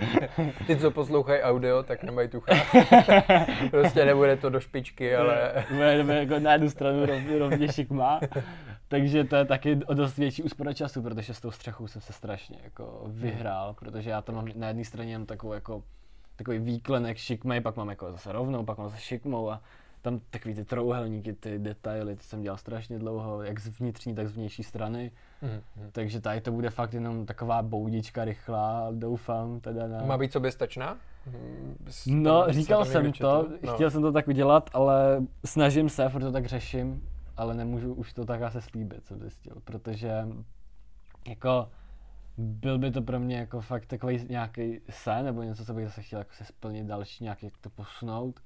Ty, co poslouchají audio, tak nemají tucha. prostě nebude to do špičky, ale... bude jenom jako na jednu stranu rovně, rovně šikma. Takže to je taky o dost větší úspora času, protože s tou střechou jsem se strašně jako vyhrál, protože já tam mám na jedné straně jenom takovou jako takový výklenek šikmej, pak mám jako zase rovnou, pak mám zase šikmou a tam takový ty trouhelníky, ty detaily, ty jsem dělal strašně dlouho, jak z vnitřní, tak z vnější strany. Mhm. Takže tady to bude fakt jenom taková boudička rychlá, doufám teda na... Má být soběstačná? Hmm, s- No, říkal jsem to? No. chtěl jsem to tak udělat, ale snažím se, furt to tak řeším, ale nemůžu už to tak asi slíbit, jsem zjistil, protože jako byl by to pro mě jako fakt takový nějaký sen, nebo něco, co bych zase chtěl jako se splnit další, nějak jak to posunout,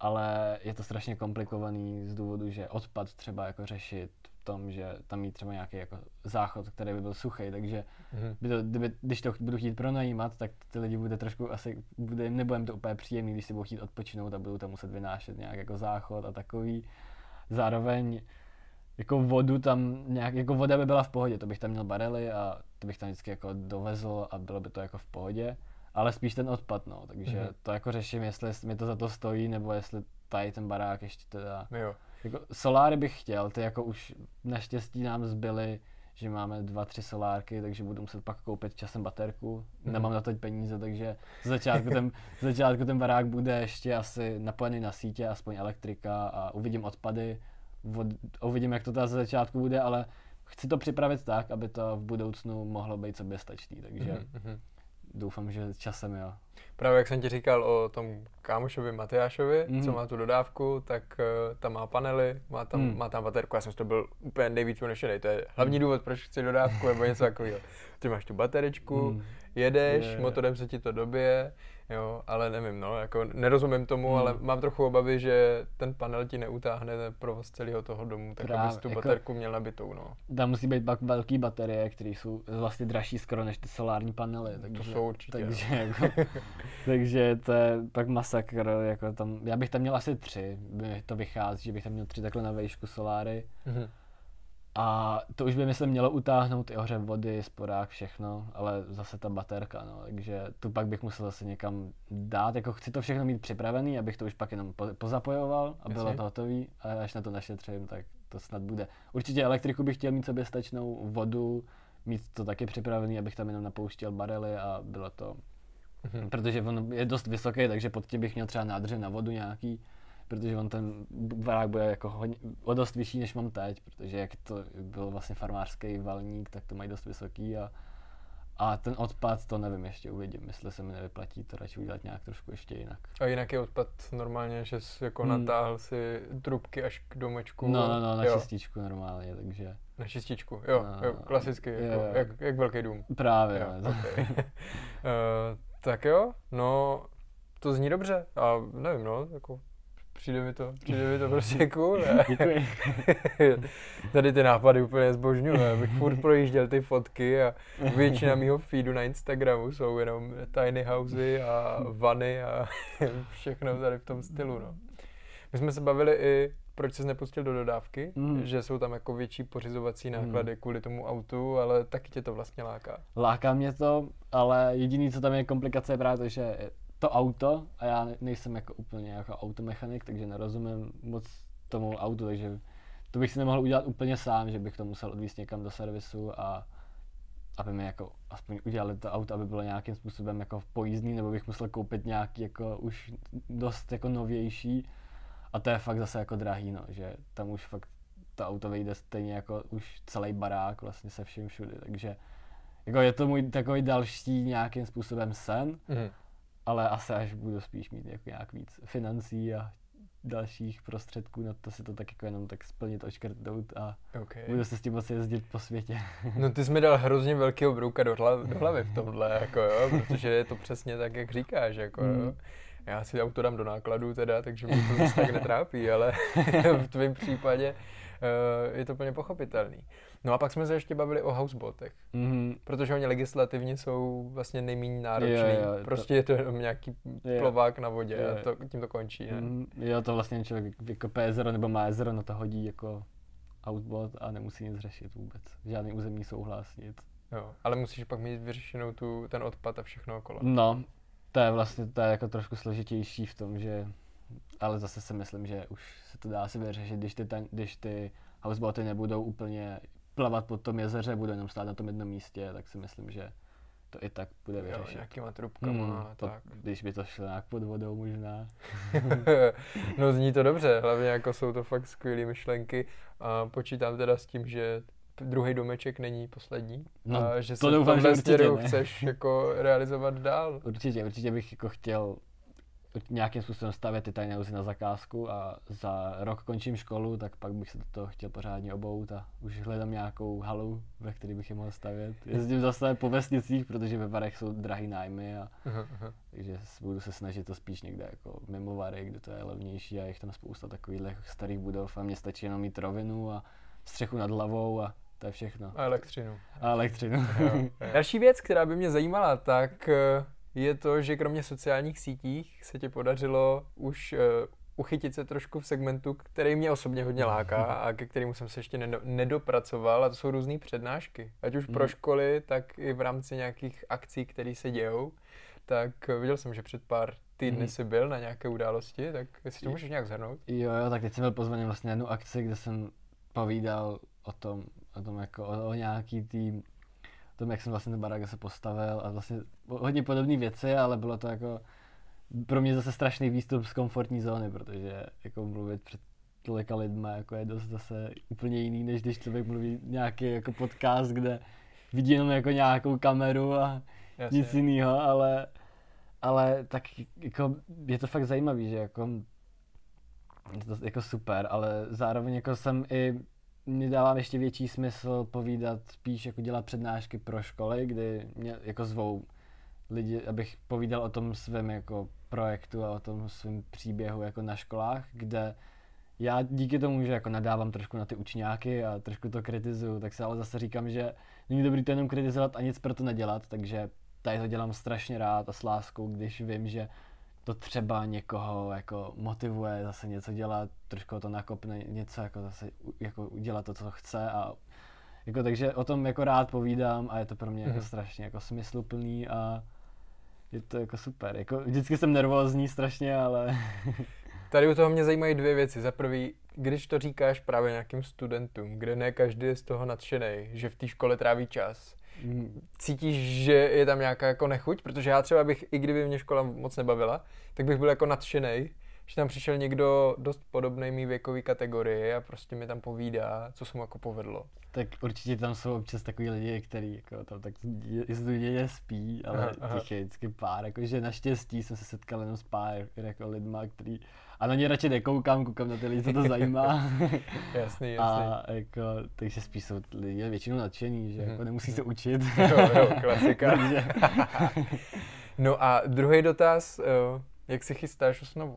ale je to strašně komplikovaný z důvodu, že odpad třeba jako řešit v tom, že tam mít třeba nějaký jako záchod, který by byl suchý, takže Mhm. by to, kdyby, když to budu chtít pronajímat, tak ty lidi bude trošku asi, bude, nebude jim to úplně příjemný, když si budou chtít odpočinout a budou tam muset vynášet nějak jako záchod a takový. Zároveň jako vodu tam nějak, jako voda by byla v pohodě, to bych tam měl barely a to bych tam vždycky jako dovezl a bylo by to jako v pohodě, ale spíš ten odpad, no, takže Mhm. to jako řeším, jestli mi to za to stojí, nebo jestli tady ten barák ještě teda Jo. Jako soláry bych chtěl, ty jako už naštěstí nám zbyly, že máme dva, tři solárky, takže budu muset pak koupit časem baterku. Mhm. Nemám na to peníze, takže z začátku ten, z začátku ten barák bude ještě asi napojený na sítě, aspoň elektrika a uvidím odpady. Vod, uvidím, jak to teda ze začátku bude, ale chci to připravit tak, aby to v budoucnu mohlo být soběstačný, takže Mhm, mhm. Doufám, že časem jo. Právě jak jsem ti říkal o tom kámošovi Matyášovi, Mhm. co má tu dodávku, tak uh, tam má panely, má tam, Mhm. má tam baterku, já jsem toho byl úplně nejvíc unešený, to je hlavní důvod, proč chci dodávku, nebo něco takového. Ty máš tu baterečku, Mm. jedeš, Je, je. motorem se ti to dobije, jo, ale nevím, no, jako nerozumím tomu, Hmm. ale mám trochu obavy, že ten panel ti neutáhne provoz celého toho domu, tak Právě, abys tu jako- baterku měl nabitou, no. Tam musí být pak velký baterie, které jsou vlastně dražší skoro než ty solární panely. Takže, jsou určitě, Takže, jako, takže to je pak masakr. Jako tam, já bych tam měl asi tři, by to vychází, že bych tam měl tři takhle na vejšku soláry. Mhm. A to už by myslím mělo utáhnout i ohřev vody, sporák, všechno, ale zase ta baterka, no, takže tu pak bych musel zase někam dát, jako chci to všechno mít připravený, abych to už pak jenom po, pozapojoval a bylo to hotový. A až na to našetřím, tak to snad bude. Určitě elektriku bych chtěl mít soběstačnou, vodu, mít to taky připravený, abych tam jenom napouštěl barely a bylo to, Mhm. protože on je dost vysoký, takže pod tím bych měl třeba nádrže na vodu nějaký, protože on ten barák bude jako hodně, o dost vyšší, než mám teď, protože jak to byl vlastně farmářský valník, tak to mají dost vysoký a, a ten odpad, to nevím, ještě uvidím, jestli se mi nevyplatí to radši udělat nějak trošku ještě jinak. A jinak je odpad normálně, že jsi jako Hmm. natáhl si trubky až k domečku. No, no, no, na jo, čističku normálně, takže na čističku, jo, No, jo klasicky, jo, jako, jo. jak, jak velký dům. právě, Jo, no, okay. uh, tak jo, no, to zní dobře, a nevím, no, jako přijde mi to, přijde mi to prostě cool. Děkuji. Tady ty nápady úplně zbožňuji, abych furt projížděl ty fotky a většina mýho feedu na Instagramu jsou jenom tiny housey a vany a všechno tady v tom stylu, no. My jsme se bavili i, proč jsi nepustil do dodávky, Mm. že jsou tam jako větší pořizovací Mm. náklady kvůli tomu autu, ale taky tě to vlastně láká. Láká mě to, ale jediný, co tam je komplikace, je právě to, že to auto, a já ne- nejsem jako úplně jako automechanik, takže nerozumím moc tomu autu, takže to bych si nemohl udělat úplně sám, že bych to musel odvíst někam do servisu a aby mi jako aspoň udělali to auto, aby bylo nějakým způsobem jako pojízdný, nebo bych musel koupit nějaký jako už dost jako novější a to je fakt zase jako drahý, no, že tam už fakt to auto vyjde stejně jako už celý barák vlastně se vším všude, takže jako je to můj takový další nějakým způsobem sen, mm. Ale asi až budu spíš mít jako nějak víc financí a dalších prostředků na to si to tak jako jenom tak splnit, očkrtnout a okay. budu se s tím moci jezdit po světě. No ty jsi mi dal hrozně velkého brouka do, hlavy, do hlavy v tomhle, jako jo, protože je to přesně tak, jak říkáš, jako mm. Já si auto dám do nákladu teda, takže mě to zase tak netrápí, ale v tvém případě uh, je to plně pochopitelný. No a pak jsme se ještě bavili o housebotech, mm-hmm. protože oni legislativně jsou vlastně nejméně náročný. Jo, jo, prostě to... je to jenom nějaký jo. plovák na vodě jo. a to, tím to končí. Ne? Mm, jo, to vlastně člověk vykope jezero nebo má jezero, no to hodí jako houseboat a nemusí nic řešit vůbec. Žádný územní souhlas, nic. Jo, ale musíš pak mít vyřešenou tu, ten odpad a všechno okolo. No, to je vlastně to je jako trošku složitější v tom, že ale zase si myslím, že už se to dá asi vyřešit, když ty, ten, když ty houseboaty nebudou úplně plavat po tom jezeře, budou jenom stát na tom jednom místě, tak si myslím, že to i tak bude vyřešit. Jo, nějakýma trubkama hmm, to, tak. Když by to šlo nějak pod vodou možná. no zní to dobře, hlavně jako jsou to fakt skvělé myšlenky a počítám teda s tím, že druhý domeček není poslední. No, a že to se doufám, že určitě ne. chceš jako realizovat dál. Určitě, určitě bych jako chtěl nějakým způsobem stavět ty tajné uzy na zakázku a za rok končím školu, tak pak bych se do toho chtěl pořádně obout a už hledám nějakou halu, ve které bych je mohl stavět. Jezdím zase po vesnicích, protože ve Varech jsou drahý nájmy a takže budu se snažit to spíš někde jako mimo Vary, kde to je levnější a je tam spousta takových starých budov a mě stačí jenom mít rovinu a střechu nad hlavou a to je všechno. A elektřinu. A elektřinu. Další věc, která by mě zajímala, tak eh, je to, že kromě sociálních sítích se ti podařilo už uh, uchytit se trošku v segmentu, který mě osobně hodně láká a ke kterému jsem se ještě nedopracoval a to jsou různé přednášky. Ať už pro mhm. školy, tak i v rámci nějakých akcí, které se dějou. Tak viděl jsem, že před pár týdny mm. jsi byl na nějaké události, tak jestli to můžeš nějak zhrnout? Jo, jo, tak teď jsem byl pozvaný vlastně na jednu akci, kde jsem povídal o tom, o tom jako o, o nějaký tým tom, jak jsem vlastně ten barák se postavil a vlastně hodně podobné věci, ale bylo to jako pro mě zase strašný výstup z komfortní zóny, protože jako mluvit před tolika lidma jako je dost zase úplně jiný, než když člověk mluví nějaký jako podcast, kde vidí jenom jako nějakou kameru a Jasně. nic jiného, ale, ale tak jako je to fakt zajímavý, že jako je to jako super, ale zároveň jako jsem i mi dává ještě větší smysl povídat, spíš jako dělat přednášky pro školy, kdy mě jako zvou lidi, abych povídal o tom svém jako projektu a o tom svém příběhu jako na školách, kde já díky tomu, že jako nadávám trošku na ty učňáky a trošku to kritizuju, tak se ale zase říkám, že není dobrý to jenom kritizovat a nic pro to nedělat, takže tady to dělám strašně rád a s láskou, když vím, že to třeba někoho jako motivuje zase něco dělat, trošku to nakopne něco jako zase jako udělat to, co chce a jako takže o tom jako rád povídám a je to pro mě mm-hmm. jako mhm. strašně jako smysluplný a je to jako super. Jako vždycky jsem nervózní strašně, ale... Tady u toho mě zajímají dvě věci. Za prvý, když to říkáš právě nějakým studentům, kde ne každý je z toho nadšený, že v té škole tráví čas, cítíš, že je tam nějaká jako nechuť? Protože já třeba bych, i kdyby mě škola moc nebavila, tak bych byl jako nadšený, že tam přišel někdo dost podobný mý věkový kategorii a prostě mi tam povídá, co se mu jako povedlo. Tak určitě tam jsou občas takový lidi, kteří jako tam tak je spí, ale aha, těch je vždycky pár, jakože naštěstí jsem se setkal jenom s pár jako lidma, který a na ně radši nekoukám, koukám na ty lidi, co to zajímá. jasný, jasný. A jako, takže spíš jsou lidi většinou nadšený, že jako nemusí se učit. jo, jo, klasika. no a druhý dotaz, jak si chystáš osnovu?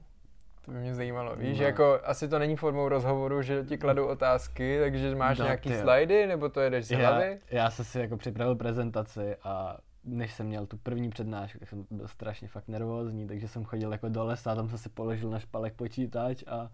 To by mě zajímalo. Víš, no. jako asi to není formou rozhovoru, že ti kladou otázky, takže máš no, nějaký ty. slajdy, nebo to jedeš z hlavy? Já, já jsem si jako připravil prezentaci a než jsem měl tu první přednášku, tak jsem byl strašně fakt nervózní, takže jsem chodil jako do lesa, tam jsem si položil na špalek počítač a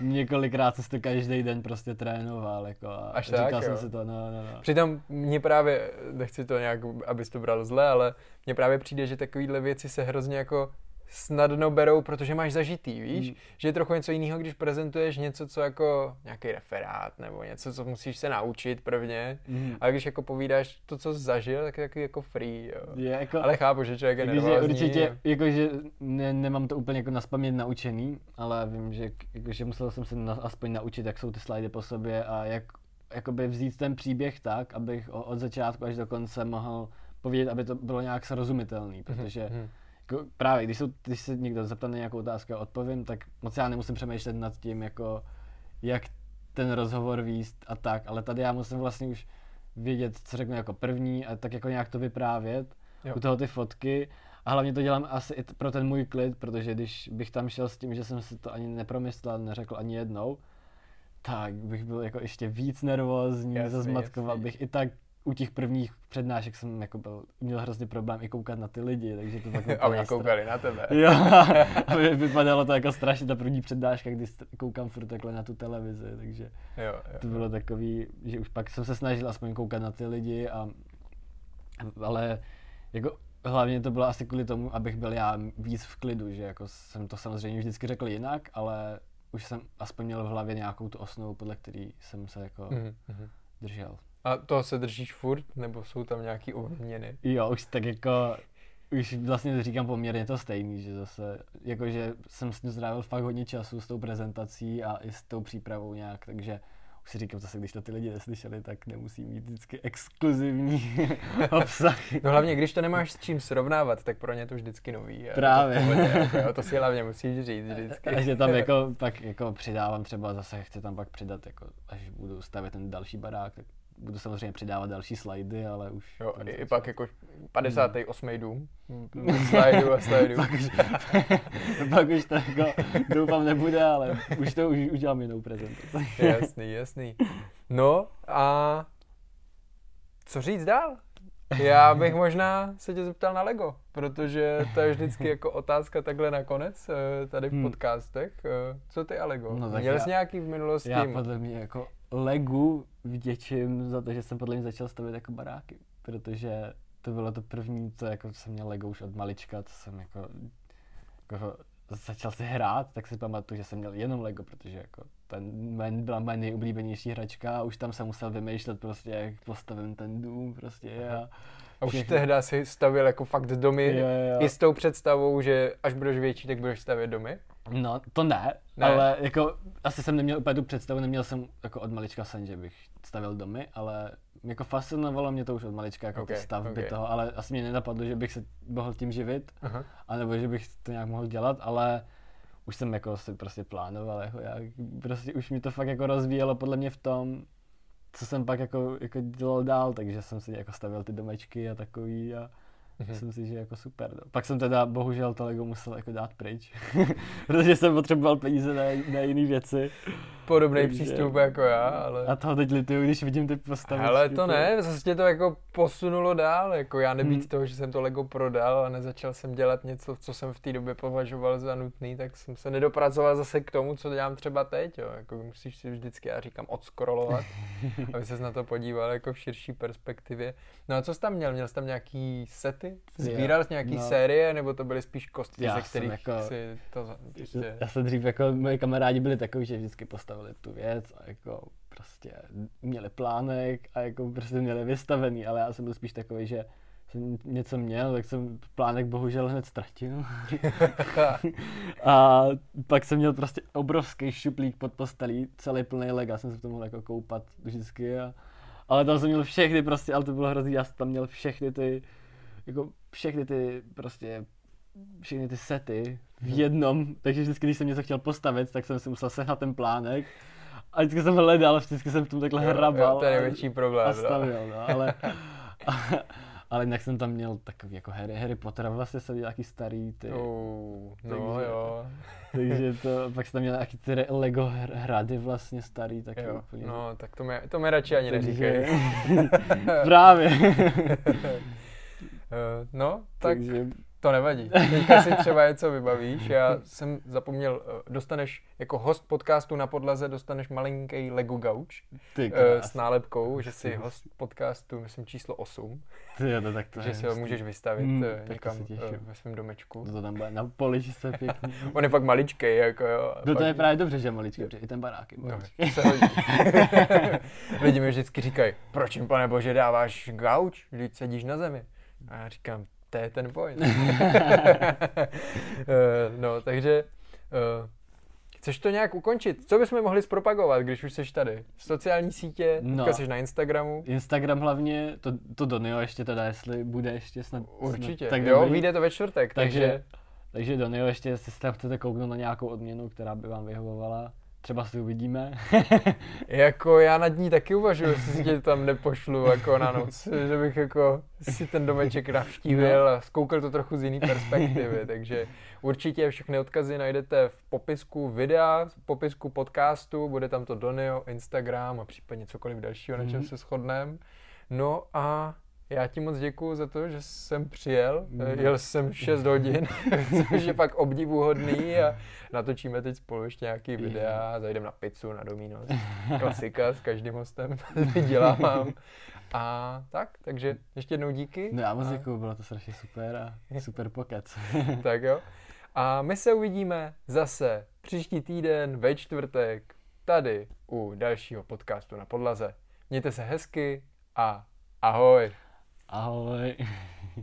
několikrát jsem to každý den prostě trénoval, jako a Až říkal tak, jsem jo. si to, no, no, no. Přitom mě právě, nechci to nějak, abys to bral zle, ale mně právě přijde, že takovýhle věci se hrozně jako snadno berou, protože máš zažitý, víš? Mm. Že je trochu něco jiného, když prezentuješ něco, co jako nějaký referát nebo něco, co musíš se naučit prvně. Mm. A když jako povídáš to, co jsi zažil, tak je takový jako free, jo. Je jako, Ale chápu, že člověk je nervózní. určitě, jakože ne, nemám to úplně jako naspamět naučený, ale vím, že jakože musel jsem se na, aspoň naučit, jak jsou ty slajdy po sobě a jak jakoby vzít ten příběh tak, abych od začátku až do konce mohl povědět, aby to bylo nějak srozumitelný, protože Mhm. Jako právě, když, jsou, když se někdo zeptá na nějakou otázku a odpovím, tak moc já nemusím přemýšlet nad tím, jako jak ten rozhovor výst a tak, ale tady já musím vlastně už vědět, co řeknu jako první a tak jako nějak to vyprávět, Jo. u toho ty fotky a hlavně to dělám asi i pro ten můj klid, protože když bych tam šel s tím, že jsem si to ani nepromyslel, neřekl ani jednou, tak bych byl jako ještě víc nervózní, Jasný, zazmatkoval jasný. bych i tak u těch prvních přednášek jsem jako byl, měl hrozně problém i koukat na ty lidi, takže to tak A oni koukali na tebe. Jo, aby vypadalo to jako strašně ta první přednáška, kdy koukám furt takhle na tu televizi, takže Jo, to jo. bylo takový, že už pak jsem se snažil aspoň koukat na ty lidi a ale jako hlavně to bylo asi kvůli tomu, abych byl já víc v klidu, že jako jsem to samozřejmě vždycky řekl jinak, ale už jsem aspoň měl v hlavě nějakou tu osnovu, podle který jsem se jako Mhm, mhm. držel. A to se držíš furt, nebo jsou tam nějaký ovměny? Jo, už tak jako, už vlastně říkám poměrně to stejný, že zase, jakože jsem s tím strávil fakt hodně času s tou prezentací a i s tou přípravou nějak, takže už si říkám zase, když to ty lidi neslyšeli, tak nemusí mít vždycky exkluzivní obsah. No hlavně, když to nemáš s čím srovnávat, tak pro ně to vždycky nový. Právě. To, pohodě, jako, to si hlavně musíš říct vždycky. A že tam jako pak jako přidávám třeba zase, chci tam pak přidat, jako, až budu stavět ten další barák, tak budu samozřejmě přidávat další slajdy, ale už... Jo, i, i pak jako 58. dům. Slajdu a slajdu. pak, už, pak už to jako doufám nebude, ale už to už udělám jinou prezentaci. jasný, jasný. No a co říct dál? Já bych možná se tě zeptal na Lego, protože to je vždycky jako otázka takhle nakonec eh, tady v Hmm. podcastech. Eh, Co ty a Lego? No Měl jsi já- nějaký v minulosti? Já podle mě jako Legu vděčím za to, že jsem podle mě začal stavět jako baráky, protože to bylo to první, co jako jsem měl Lego už od malička, co jsem jako, jako začal si hrát, tak si pamatuju, že jsem měl jenom Lego, protože jako ten byla moje nejoblíbenější hračka a už tam jsem musel vymýšlet prostě, jak postavím ten dům prostě a A už tehdy si stavil jako fakt domy jo, jo. i s tou představou, že až budeš větší, tak budeš stavět domy? No, to ne, Ne. ale jako asi jsem neměl úplně tu představu, neměl jsem jako od malička sen, že bych stavil domy, ale jako fascinovalo mě to už od malička, jako Ok, okay, stavby ok. okay. toho, ale asi mě nenapadlo, že bych se mohl tím živit, Aha. anebo že bych to nějak mohl dělat, ale už jsem jako si prostě plánoval, jako jak, prostě už mi to fakt jako rozvíjelo podle mě v tom, co jsem pak jako, jako dělal dál, takže jsem si jako stavil ty domečky a takový a Mhm. Myslím si, že jako super. No. Pak jsem teda bohužel to Lego musel jako dát pryč, protože jsem potřeboval peníze na, na jiné věci. Podobný Takže- přístup jako já, ale... A toho teď lituju, když vidím ty postavy. Ale to ne, zase tě to jako posunulo dál, jako já nebýt Hmm. toho, že jsem to Lego prodal a nezačal jsem dělat něco, co jsem v té době považoval za nutný, tak jsem se nedopracoval zase k tomu, co dělám třeba teď, jo. jako musíš si vždycky, já říkám, odskrolovat, aby ses na to podíval jako v širší perspektivě. No a co jsi tam měl? Měl jsi tam nějaký sety? Sbíral jsi nějaký no. série, nebo to byly spíš kostky, Já ze jsem kterých jako- si to prostě... Já jsem dřív jako, moji kamarádi byli takový, že vždycky postavili tu věc a jako prostě měli plánek a jako prostě měli vystavený, ale já jsem byl spíš takový, že jsem něco měl, tak jsem plánek bohužel hned ztratil. a pak jsem měl prostě obrovský šuplík pod postelí, celý plný lega, jsem se v tom mohl jako koupat vždycky. A, ale tam jsem měl všechny prostě, ale to bylo hrozný, já jsem tam měl všechny ty, jako všechny ty prostě, všechny ty sety v jednom, takže vždycky, když jsem něco chtěl postavit, tak jsem si musel sehnat ten plánek. A vždycky jsem hledal, vždycky jsem v tom takhle jo, hrabal. to je a- největší problém, A no. stavil, no, ale... ale jinak jsem tam měl takový jako Harry, Harry Potter, vlastně jsem měl nějaký starý ty, no Takže- jo. takže to, pak jsem tam měl nějaký ty Lego hr- hrady vlastně starý, taky jo. úplně. No, tak to mi, to mi radši ani neříkej. Právě. Eh, no, tak takže To nevadí. Teďka si třeba něco vybavíš. Já jsem zapomněl, eh, dostaneš jako host podcastu na podlaze, dostaneš malinký Lego gauč eh, s nálepkou, že jsi host podcastu, myslím číslo 8. Ty to tak to že si ho můžeš vystavit Hmm, to někam se ve svém domečku. To tam bude na poličce pěkný. On je fakt maličkej, jako jo. No to je právě dobře, že je maličký, protože i ten barák je maličký. se. Lidi mi vždycky říkají, proč jim, pane bože, dáváš gauč, když sedíš na zemi? A já říkám, to je ten point. Eh, no, takže eh, chceš to nějak ukončit? Co bychom mohli zpropagovat, když už jsi tady? Sociální sítě, No. teďka jsi na Instagramu. Instagram hlavně, to, to Donio ještě teda, jestli bude ještě snad. Určitě. Snad, tak jo, dobrý. vyjde to ve čtvrtek, takže, Takže, takže Donio ještě, jestli se tam chcete kouknout na nějakou odměnu, která by vám vyhovovala, třeba si uvidíme. jako já nad ní taky uvažuji, jestli si tě tam nepošlu jako na noc, že bych jako si ten domeček navštívil a zkoukal to trochu z jiné perspektivy, takže určitě všechny odkazy najdete v popisku videa, v popisku podcastu, bude tam to Donio, Instagram a případně cokoliv dalšího, na čem Mhm. se shodneme. No a já ti moc děkuju za to, že jsem přijel. Mhm. Jel jsem 6 hodin, což je fakt obdivuhodný a natočíme teď spolu ještě nějaký videa, zajdeme na pizzu, na Domino's. Klasika s každým hostem dělám. A tak, takže ještě jednou díky. No já moc a, děkuju, bylo to strašně super a super pokec. Tak jo. A my se uvidíme zase příští týden ve čtvrtek tady u dalšího podcastu na podlaze. Mějte se hezky a ahoj. Ahoj.